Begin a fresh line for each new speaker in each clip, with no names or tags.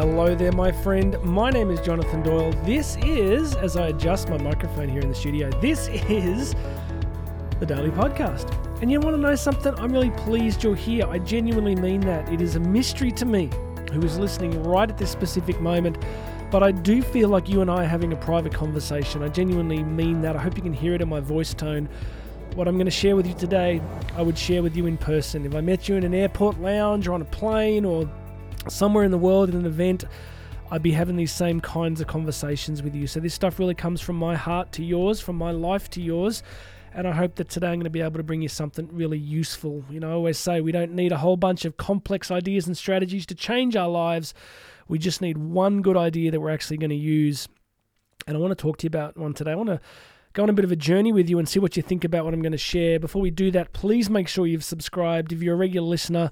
hello there, my friend. My name is Jonathan Doyle. This is, as I adjust my microphone here in the studio, this is the Daily Podcast. And you want to know something? I'm really pleased you're here. I genuinely mean that. It is a mystery to me who is listening right at this specific moment. But I do feel like you and I are having a private conversation. I genuinely mean that. I hope you can hear it in my voice tone. What I'm going to share with you today, I would share with you in person. If I met you in an airport lounge or on a plane or somewhere in the world in an event, I'd be having these same kinds of conversations with you. So this stuff really comes from my heart to yours, from my life to yours. And I hope that today I'm going to be able to bring you something really useful. You know, I always say we don't need a whole bunch of complex ideas and strategies to change our lives. We just need one good idea that we're actually going to use. And I want to talk to you about one today. I want to go on a bit of a journey with you and see what you think about what I'm going to share. Before we do that, please make sure you've subscribed. If you're a regular listener,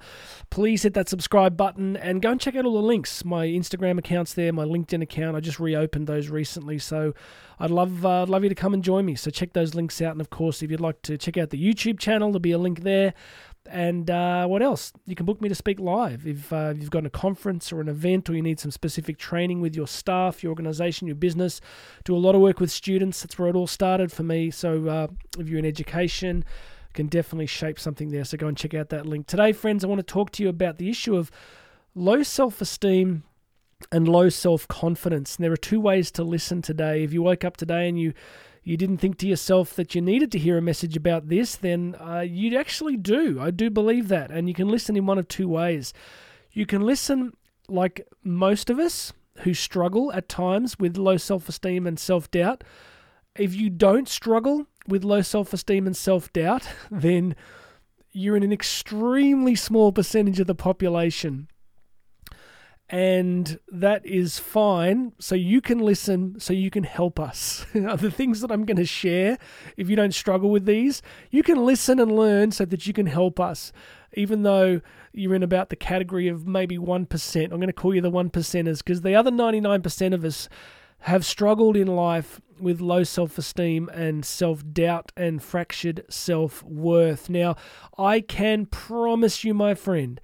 please hit that subscribe button and go and check out all the links. My Instagram account's there, my LinkedIn account. I just reopened those recently, so I'd love uh, love you to come and join me. So check those links out, and of course, if you'd like to check out the YouTube channel, there'll be a link there. And uh, what else? You can book me to speak live. If uh, you've got a conference or an event or you need some specific training with your staff, your organization, your business, do a lot of work with students. That's where it all started for me. So uh, if you're in education, can definitely shape something there. So go and check out that link. Today, friends, I want to talk to you about the issue of low self esteem and low self confidence. And there are two ways to listen today. If you woke up today and you you didn't think to yourself that you needed to hear a message about this, then uh, you actually do. I do believe that. And you can listen in one of two ways. You can listen like most of us who struggle at times with low self esteem and self doubt. If you don't struggle with low self esteem and self doubt, then you're in an extremely small percentage of the population and that is fine. So you can listen, so you can help us. the things that I'm going to share, if you don't struggle with these, you can listen and learn so that you can help us. Even though you're in about the category of maybe 1%, I'm going to call you the 1%ers because the other 99% of us have struggled in life with low self esteem and self doubt and fractured self worth. Now, I can promise you, my friend,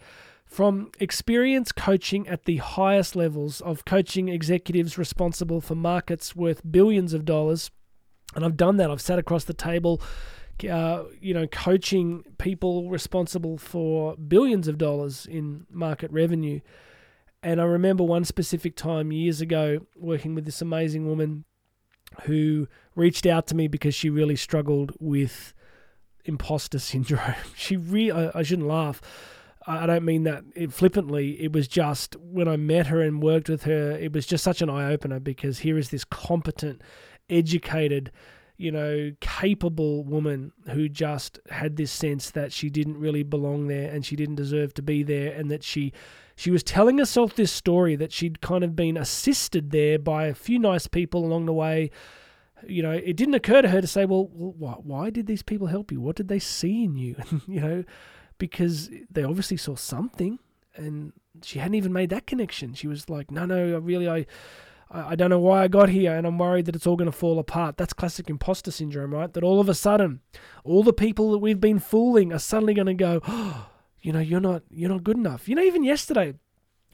from experience coaching at the highest levels of coaching executives responsible for markets worth billions of dollars, and I've done that. I've sat across the table, uh, you know, coaching people responsible for billions of dollars in market revenue. And I remember one specific time years ago working with this amazing woman who reached out to me because she really struggled with imposter syndrome. She really, I, I shouldn't laugh I don't mean that flippantly. It was just when I met her and worked with her, it was just such an eye opener because here is this competent, educated, you know, capable woman who just had this sense that she didn't really belong there and she didn't deserve to be there and that she she was telling herself this story that she'd kind of been assisted there by a few nice people along the way. You know, it didn't occur to her to say, well, why, why did these people help you? What did they see in you? you know, because they obviously saw something and she hadn't even made that connection. She was like, no, no, really, I, I don't know why I got here, and I'm worried that it's all going to fall apart. That's classic imposter syndrome, right? That all of a sudden, all the people that we've been fooling are suddenly going to go, oh, you know, you're not, you're not good enough. You know, even yesterday,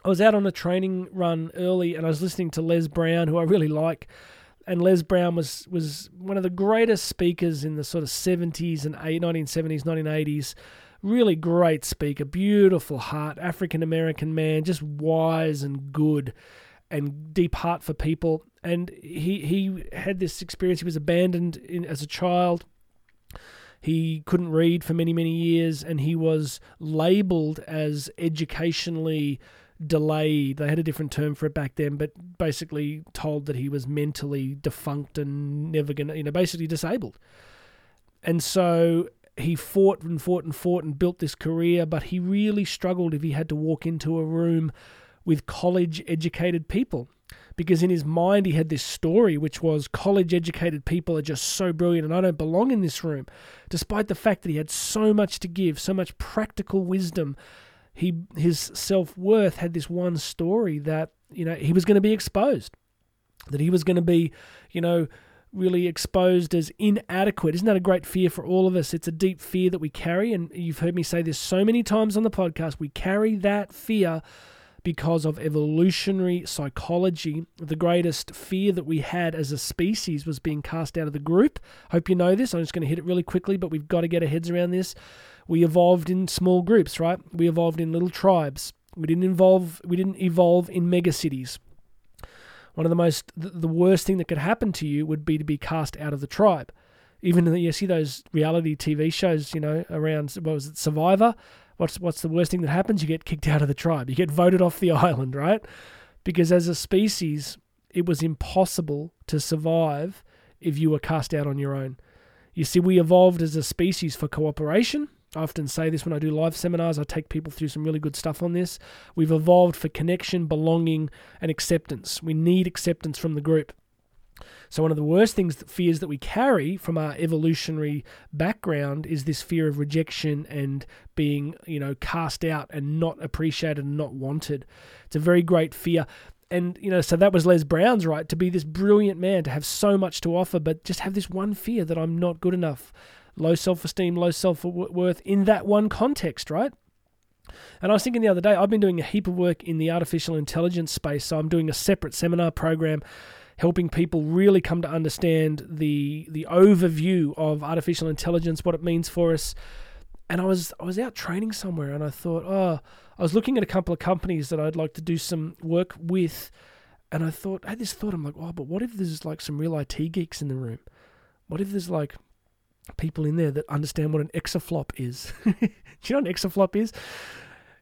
I was out on a training run early, and I was listening to Les Brown, who I really like. And Les Brown was was one of the greatest speakers in the sort of 70s and 1970s, 1980s really great speaker, beautiful heart, African American man, just wise and good and deep heart for people. And he he had this experience. He was abandoned in, as a child. He couldn't read for many many years, and he was labelled as educationally delayed. They had a different term for it back then, but basically told that he was mentally defunct and never gonna, you know, basically disabled. And so he fought and fought and fought and built this career, but he really struggled if he had to walk into a room with college educated people. Because in his mind, he had this story, which was college educated people are just so brilliant and I don't belong in this room. Despite the fact that he had so much to give, so much practical wisdom, he his self worth had this one story that, you know, he was going to be exposed, that he was going to be, you know, really exposed as inadequate. Isn't that a great fear for all of us? It's a deep fear that we carry. And you've heard me say this so many times on the podcast. We carry that fear because of evolutionary psychology. The greatest fear that we had as a species was being cast out of the group. Hope you know this. I'm just going to hit it really quickly, but we've got to get our heads around this. We evolved in small groups, right? We evolved in little tribes. We didn't evolve. We didn't evolve in megacities. One of the most, the worst thing that could happen to you would be to be cast out of the tribe. Even you see those reality TV shows, you know, around what was it, Survivor what's what's the worst thing that happens? You get kicked out of the tribe. You get voted off the island, right? Because as a species, it was impossible to survive if you were cast out on your own. You see, we evolved as a species for cooperation. I often say this when I do live seminars. I take people through some really good stuff on this. We've evolved for connection, belonging, and acceptance. We need acceptance from the group. So, one of the worst things, that fears that we carry from our evolutionary background is this fear of rejection and being, you know, cast out and not appreciated and not wanted. It's a very great fear. And, you know, so that was Les Brown's right to be this brilliant man, to have so much to offer, but just have this one fear that I'm not good enough. Low self esteem, low self worth in that one context, right? And I was thinking the other day, I've been doing a heap of work in the artificial intelligence space. So I'm doing a separate seminar program helping people really come to understand the the overview of artificial intelligence, what it means for us. And I was I was out training somewhere, and I thought, oh, I was looking at a couple of companies that I'd like to do some work with, and I thought, I had this thought, I'm like, oh, but what if there's like some real IT geeks in the room? What if there's like people in there that understand what an exaflop is? do you know what an exaflop is?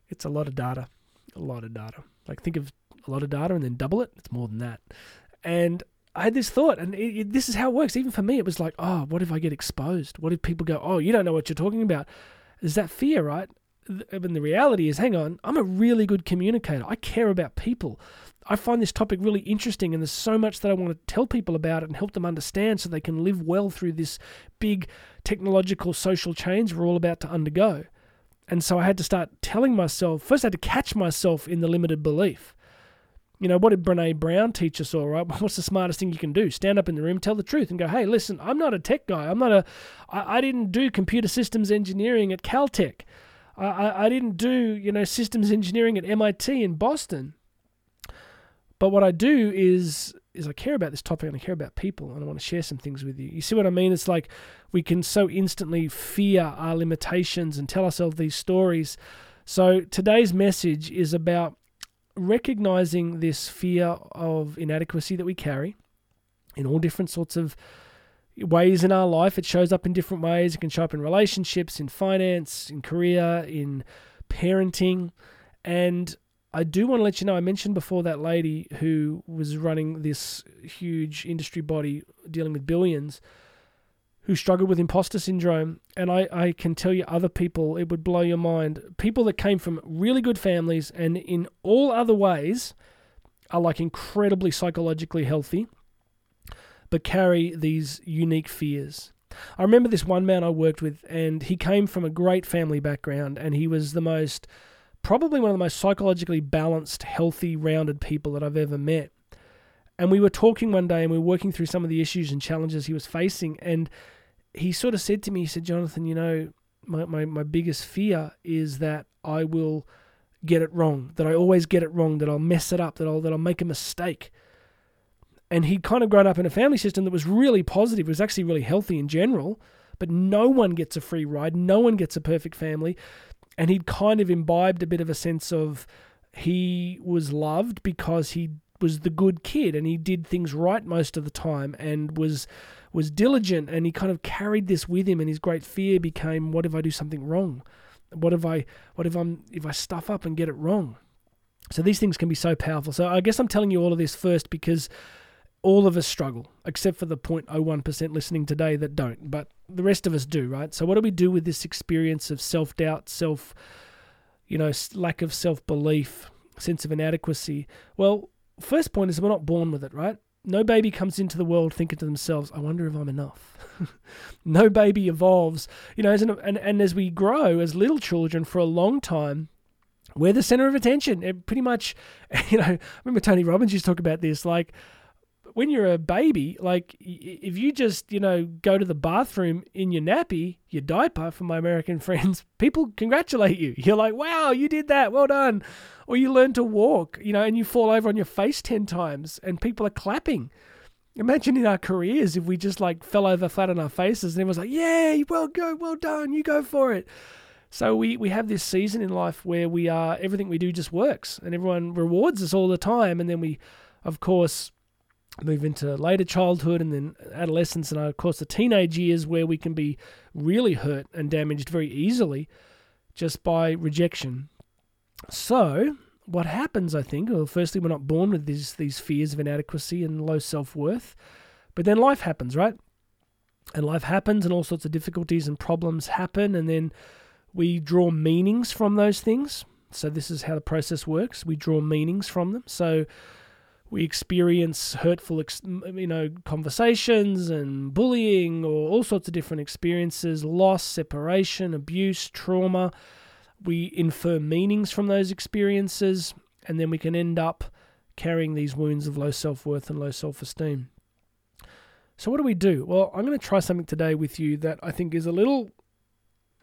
It's a lot of data, a lot of data. Like think of a lot of data and then double it. It's more than that. And I had this thought, and it, it, this is how it works. Even for me, it was like, oh, what if I get exposed? What if people go, oh, you don't know what you're talking about? Is that fear, right? And the reality is, hang on, I'm a really good communicator. I care about people. I find this topic really interesting, and there's so much that I want to tell people about it and help them understand so they can live well through this big technological social change we're all about to undergo. And so I had to start telling myself, first, I had to catch myself in the limited belief. You know, what did Brene Brown teach us all, right? What's the smartest thing you can do? Stand up in the room, tell the truth, and go, hey, listen, I'm not a tech guy. I'm not a, I, I didn't do computer systems engineering at Caltech. I, I, I didn't do, you know, systems engineering at MIT in Boston. But what I do is is I care about this topic and I care about people and I want to share some things with you. You see what I mean? It's like we can so instantly fear our limitations and tell ourselves these stories. So today's message is about recognizing this fear of inadequacy that we carry in all different sorts of ways in our life. It shows up in different ways. It can show up in relationships, in finance, in career, in parenting. And I do want to let you know I mentioned before that lady who was running this huge industry body dealing with billions who struggled with imposter syndrome. And I, I can tell you other people, it would blow your mind. People that came from really good families and in all other ways are like incredibly psychologically healthy, but carry these unique fears. I remember this one man I worked with, and he came from a great family background, and he was the most, probably one of the most psychologically balanced, healthy, rounded people that I've ever met. And we were talking one day and we were working through some of the issues and challenges he was facing. And he sort of said to me, he said, Jonathan, you know, my, my, my biggest fear is that I will get it wrong, that I always get it wrong, that I'll mess it up, that I'll that I'll make a mistake. And he'd kind of grown up in a family system that was really positive, it was actually really healthy in general, but no one gets a free ride, no one gets a perfect family. And he'd kind of imbibed a bit of a sense of he was loved because he was the good kid and he did things right most of the time and was was diligent and he kind of carried this with him and his great fear became what if I do something wrong? What if I what if I'm if I stuff up and get it wrong? So these things can be so powerful. So I guess I'm telling you all of this first because all of us struggle, except for the 0.01% listening today that don't, but the rest of us do, right? So what do we do with this experience of self-doubt, self you know, lack of self-belief, sense of inadequacy? Well, first point is we're not born with it, right? No baby comes into the world thinking to themselves, I wonder if I'm enough. no baby evolves, you know, and, and, and as we grow as little children for a long time, we're the center of attention. It pretty much, you know, I remember Tony Robbins used to talk about this, like, when you're a baby, like if you just, you know, go to the bathroom in your nappy, your diaper, for my American friends, people congratulate you. You're like, wow, you did that. Well done. Or you learn to walk, you know, and you fall over on your face 10 times and people are clapping. Imagine in our careers if we just like fell over flat on our faces and everyone's like, yeah, well go, well done, you go for it. So we, we have this season in life where we are everything we do just works and everyone rewards us all the time and then we of course move into later childhood and then adolescence and of course the teenage years where we can be really hurt and damaged very easily just by rejection. So what happens, I think, well, firstly, we're not born with these these fears of inadequacy and low self worth, but then life happens, right? And life happens, and all sorts of difficulties and problems happen, and then we draw meanings from those things. So this is how the process works. We draw meanings from them. So we experience hurtful, you know, conversations and bullying, or all sorts of different experiences, loss, separation, abuse, trauma we infer meanings from those experiences, and then we can end up carrying these wounds of low self worth and low self esteem. So, what do we do? Well, I'm going to try something today with you that I think is a little,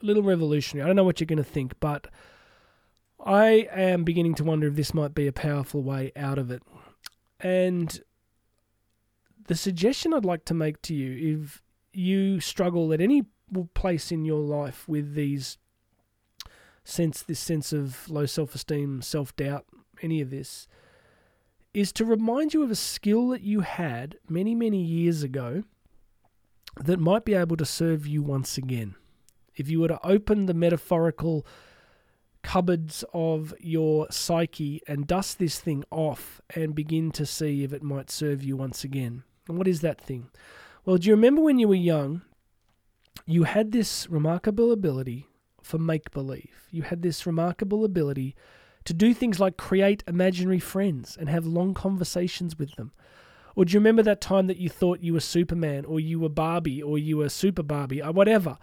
little revolutionary. I don't know what you're going to think, but I am beginning to wonder if this might be a powerful way out of it. And the suggestion I'd like to make to you, if you struggle at any place in your life with these sense this sense of low self-esteem, self-doubt, any of this is to remind you of a skill that you had many many years ago that might be able to serve you once again. If you were to open the metaphorical cupboards of your psyche and dust this thing off and begin to see if it might serve you once again. And what is that thing? Well, do you remember when you were young? You had this remarkable ability for make believe. You had this remarkable ability to do things like create imaginary friends and have long conversations with them. Or do you remember that time that you thought you were Superman or you were Barbie or you were Super Barbie or whatever?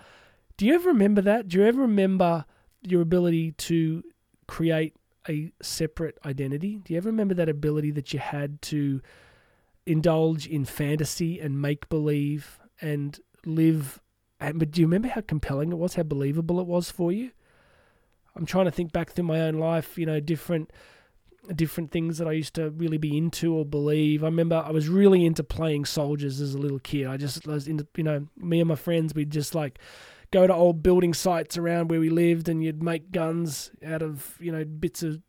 Do you ever remember that? Do you ever remember your ability to create a separate identity? Do you ever remember that ability that you had to indulge in fantasy and make believe and live and, but do you remember how compelling it was, how believable it was for you? I'm trying to think back through my own life, you know, different different things that I used to really be into or believe. I remember I was really into playing soldiers as a little kid. I just I was into, you know, me and my friends, we'd just like go to old building sites around where we lived and you'd make guns out of, you know, bits of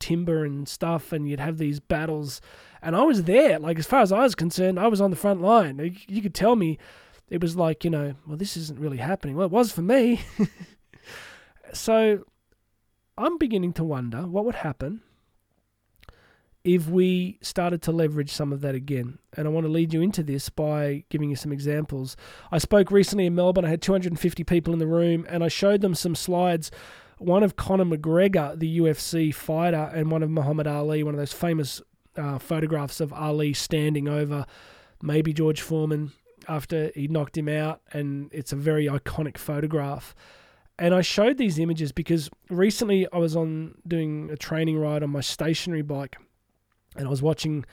timber and stuff and you'd have these battles. And I was there. Like, as far as I was concerned, I was on the front line. You could tell me it was like, you know, well, this isn't really happening. Well, it was for me. so I'm beginning to wonder what would happen if we started to leverage some of that again. And I want to lead you into this by giving you some examples. I spoke recently in Melbourne. I had 250 people in the room and I showed them some slides. One of Conor McGregor, the UFC fighter, and one of Muhammad Ali, one of those famous uh, photographs of Ali standing over maybe George Foreman after he knocked him out, and it's a very iconic photograph. And I showed these images because recently I was on doing a training ride on my stationary bike, and I was watching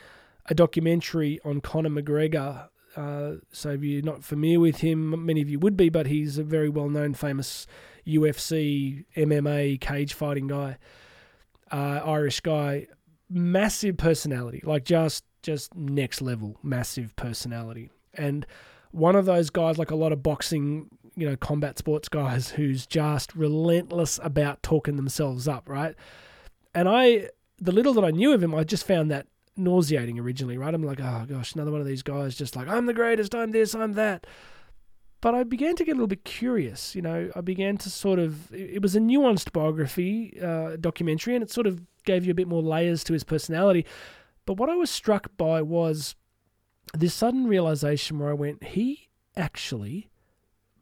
a documentary on Conor McGregor. Uh, so if you're not familiar with him, many of you would be, but he's a very well-known, famous UFC, MMA, cage fighting guy, uh, Irish guy, massive personality, like just just next level, massive personality and one of those guys, like a lot of boxing, you know, combat sports guys, who's just relentless about talking themselves up, right? And I, the little that I knew of him, I just found that nauseating originally, right? I'm like, oh gosh, another one of these guys, just like, I'm the greatest, I'm this, I'm that. But I began to get a little bit curious, you know. I began to sort of, it was a nuanced biography, uh, documentary, and it sort of gave you a bit more layers to his personality. But what I was struck by was this sudden realization where I went, he actually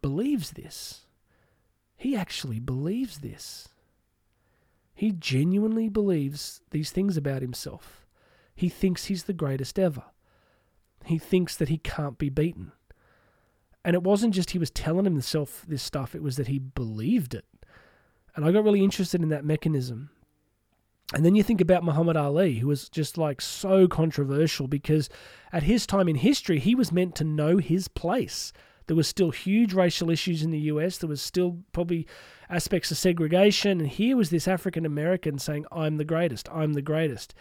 believes this. He actually believes this. He genuinely believes these things about himself. He thinks he's the greatest ever. He thinks that he can't be beaten. And it wasn't just he was telling himself this stuff, it was that he believed it. And I got really interested in that mechanism. And then you think about Muhammad Ali, who was just like so controversial because at his time in history, he was meant to know his place. There was still huge racial issues in the US. There was still probably aspects of segregation. And here was this African American saying, I'm the greatest. I'm the greatest.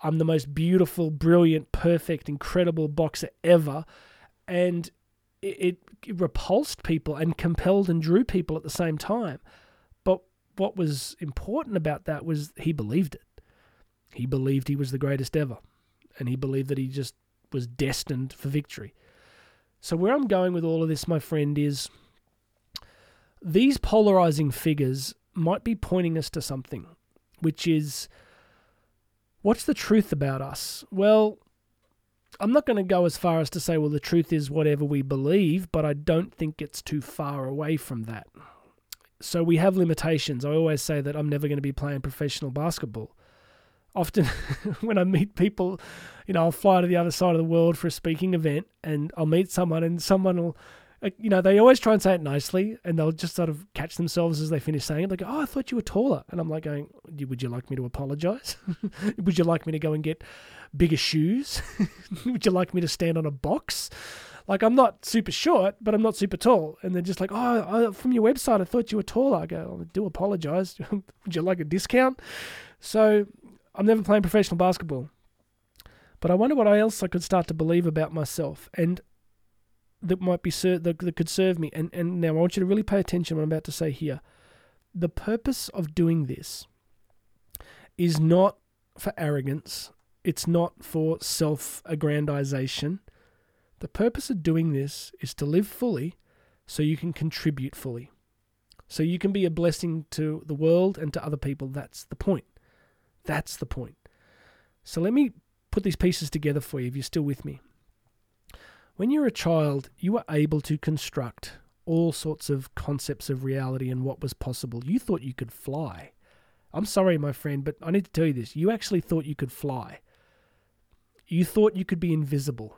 I'm the most beautiful, brilliant, perfect, incredible boxer ever. And it, it repulsed people and compelled and drew people at the same time. But what was important about that was he believed it. He believed he was the greatest ever. And he believed that he just was destined for victory. So, where I'm going with all of this, my friend, is these polarizing figures might be pointing us to something, which is what's the truth about us? Well, I'm not going to go as far as to say, well, the truth is whatever we believe, but I don't think it's too far away from that. So we have limitations. I always say that I'm never going to be playing professional basketball. Often, when I meet people, you know, I'll fly to the other side of the world for a speaking event and I'll meet someone, and someone will uh, you know, they always try and say it nicely, and they'll just sort of catch themselves as they finish saying it. They go, "Oh, I thought you were taller," and I'm like, "Going, would you like me to apologize? would you like me to go and get bigger shoes? would you like me to stand on a box?" Like I'm not super short, but I'm not super tall, and they're just like, "Oh, from your website, I thought you were taller." I go, oh, I "Do apologize? would you like a discount?" So I'm never playing professional basketball, but I wonder what else I could start to believe about myself, and that might be ser- that, that could serve me. And and now I want you to really pay attention what I'm about to say here. The purpose of doing this is not for arrogance. It's not for self-aggrandization. The purpose of doing this is to live fully so you can contribute fully. So you can be a blessing to the world and to other people. That's the point. That's the point. So let me put these pieces together for you if you're still with me. When you're a child, you were able to construct all sorts of concepts of reality and what was possible. You thought you could fly. I'm sorry, my friend, but I need to tell you this. You actually thought you could fly. You thought you could be invisible.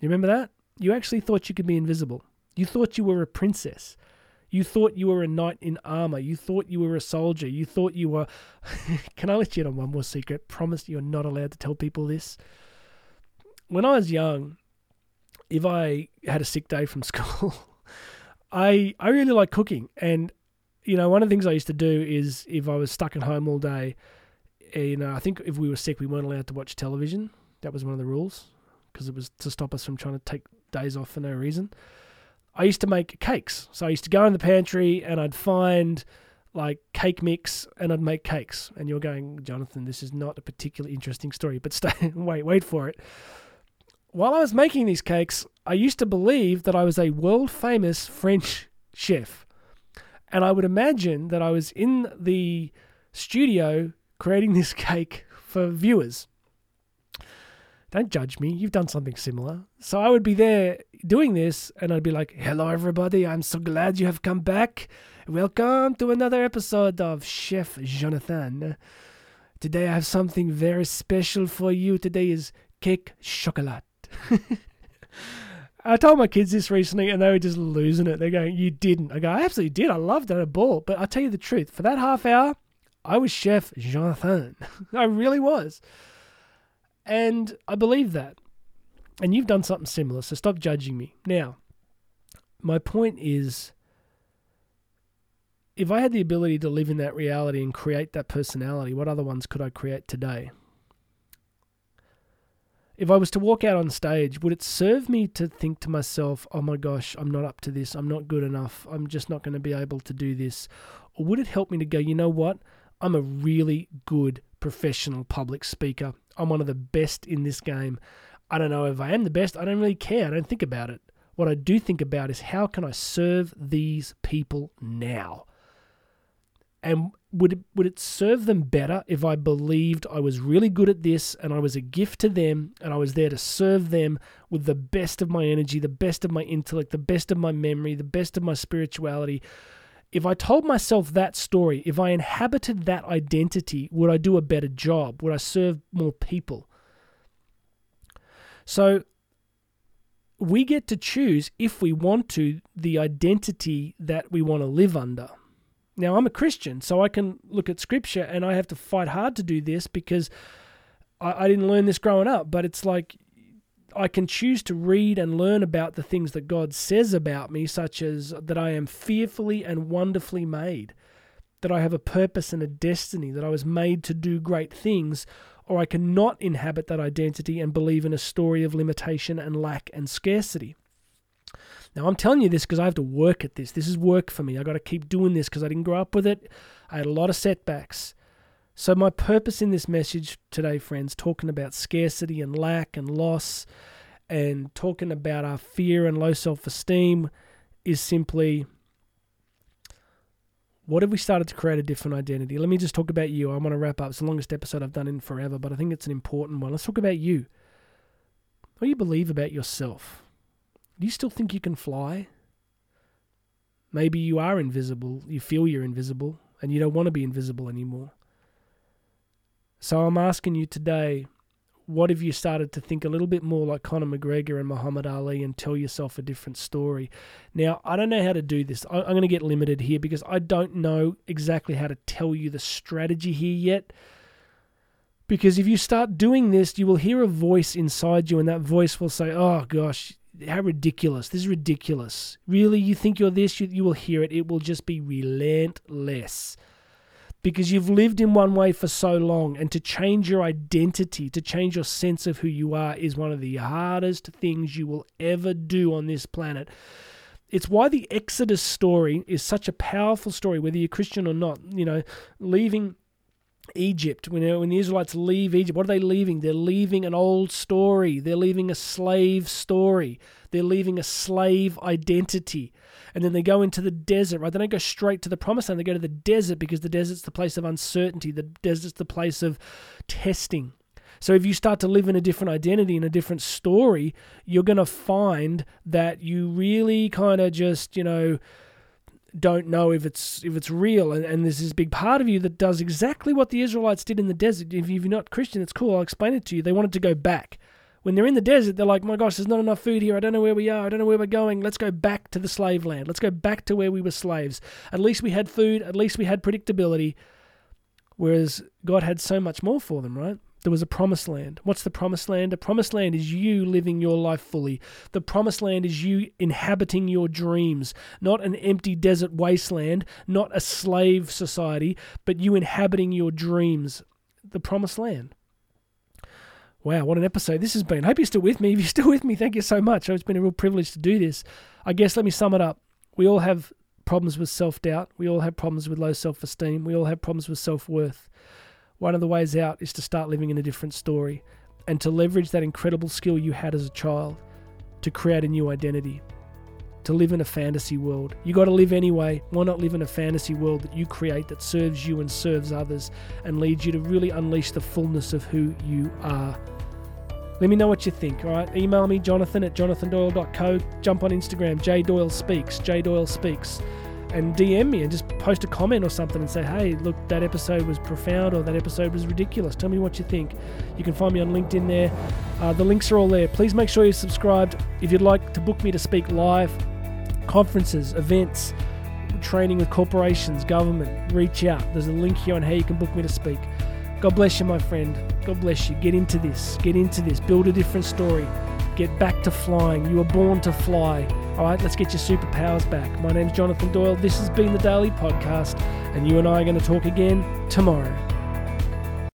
You remember that? You actually thought you could be invisible. You thought you were a princess. You thought you were a knight in armor. You thought you were a soldier. You thought you were. Can I let you in on one more secret? Promise you're not allowed to tell people this. When I was young, if I had a sick day from school, I I really like cooking, and you know one of the things I used to do is if I was stuck at home all day, you uh, know I think if we were sick we weren't allowed to watch television. That was one of the rules because it was to stop us from trying to take days off for no reason. I used to make cakes, so I used to go in the pantry and I'd find like cake mix and I'd make cakes. And you're going, Jonathan, this is not a particularly interesting story, but stay, wait, wait for it while I was making these cakes, I used to believe that I was a world famous French chef. And I would imagine that I was in the studio creating this cake for viewers. Don't judge me, you've done something similar. So I would be there doing this, and I'd be like, Hello, everybody, I'm so glad you have come back. Welcome to another episode of Chef Jonathan. Today I have something very special for you. Today is cake chocolat. I told my kids this recently and they were just losing it. They're going, You didn't. I go, I absolutely did. I loved it. a ball. But I'll tell you the truth. For that half hour, I was Chef Jonathan. I really was. And I believe that. And you've done something similar, so stop judging me. Now, my point is if I had the ability to live in that reality and create that personality, what other ones could I create today? if I was to walk out on stage, would it serve me to think to myself, oh my gosh, I'm not up to this, I'm not good enough, I'm just not going to be able to do this? Or would it help me to go, you know what? I'm a really good professional public speaker. I'm one of the best in this game. I don't know if I am the best, I don't really care, I don't think about it. What I do think about is how can I serve these people now? And would it, would it serve them better if I believed I was really good at this and I was a gift to them and I was there to serve them with the best of my energy, the best of my intellect, the best of my memory, the best of my spirituality? If I told myself that story, if I inhabited that identity, would I do a better job? Would I serve more people? So we get to choose if we want to the identity that we want to live under. Now, I'm a Christian, so I can look at scripture and I have to fight hard to do this because I, I didn't learn this growing up. But it's like I can choose to read and learn about the things that God says about me, such as that I am fearfully and wonderfully made, that I have a purpose and a destiny, that I was made to do great things, or I cannot inhabit that identity and believe in a story of limitation and lack and scarcity. Now, I'm telling you this because I have to work at this. This is work for me. I got to keep doing this because I didn't grow up with it. I had a lot of setbacks. So, my purpose in this message today, friends, talking about scarcity and lack and loss and talking about our fear and low self esteem is simply what have we started to create a different identity? Let me just talk about you. I want to wrap up. It's the longest episode I've done in forever, but I think it's an important one. Let's talk about you. What do you believe about yourself? Do you still think you can fly? Maybe you are invisible. You feel you're invisible and you don't want to be invisible anymore. So I'm asking you today what have you started to think a little bit more like Conor McGregor and Muhammad Ali and tell yourself a different story? Now, I don't know how to do this. I'm going to get limited here because I don't know exactly how to tell you the strategy here yet. Because if you start doing this, you will hear a voice inside you, and that voice will say, Oh gosh, how ridiculous. This is ridiculous. Really, you think you're this? You, you will hear it. It will just be relentless. Because you've lived in one way for so long, and to change your identity, to change your sense of who you are, is one of the hardest things you will ever do on this planet. It's why the Exodus story is such a powerful story, whether you're Christian or not. You know, leaving Egypt, when, when the Israelites leave Egypt, what are they leaving? They're leaving an old story. They're leaving a slave story. They're leaving a slave identity. And then they go into the desert, right? They don't go straight to the promised land. They go to the desert because the desert's the place of uncertainty. The desert's the place of testing. So if you start to live in a different identity and a different story, you're going to find that you really kind of just, you know, don't know if it's if it's real and, and there's this big part of you that does exactly what the Israelites did in the desert. If you're not Christian, it's cool, I'll explain it to you. They wanted to go back. When they're in the desert, they're like, My gosh, there's not enough food here, I don't know where we are, I don't know where we're going. Let's go back to the slave land. Let's go back to where we were slaves. At least we had food, at least we had predictability. Whereas God had so much more for them, right? There was a promised land. What's the promised land? A promised land is you living your life fully. The promised land is you inhabiting your dreams, not an empty desert wasteland, not a slave society, but you inhabiting your dreams. The promised land. Wow, what an episode this has been. I hope you're still with me. If you're still with me, thank you so much. It's been a real privilege to do this. I guess let me sum it up. We all have problems with self doubt. We all have problems with low self esteem. We all have problems with self worth. One of the ways out is to start living in a different story and to leverage that incredible skill you had as a child to create a new identity, to live in a fantasy world. You got to live anyway. Why not live in a fantasy world that you create that serves you and serves others and leads you to really unleash the fullness of who you are? Let me know what you think, all right? Email me, jonathan at jonathandoyle.co. Jump on Instagram, jdoyle speaks, jdoyle speaks and DM me and just post a comment or something and say, hey, look, that episode was profound or that episode was ridiculous. Tell me what you think. You can find me on LinkedIn there. Uh, the links are all there. Please make sure you're subscribed. If you'd like to book me to speak live, conferences, events, training with corporations, government, reach out. There's a link here on how you can book me to speak. God bless you, my friend. God bless you. Get into this. Get into this. Build a different story. Get back to flying. You were born to fly. All right, let's get your superpowers back. My name's Jonathan Doyle. This has been the Daily Podcast, and you and I are going to talk again tomorrow.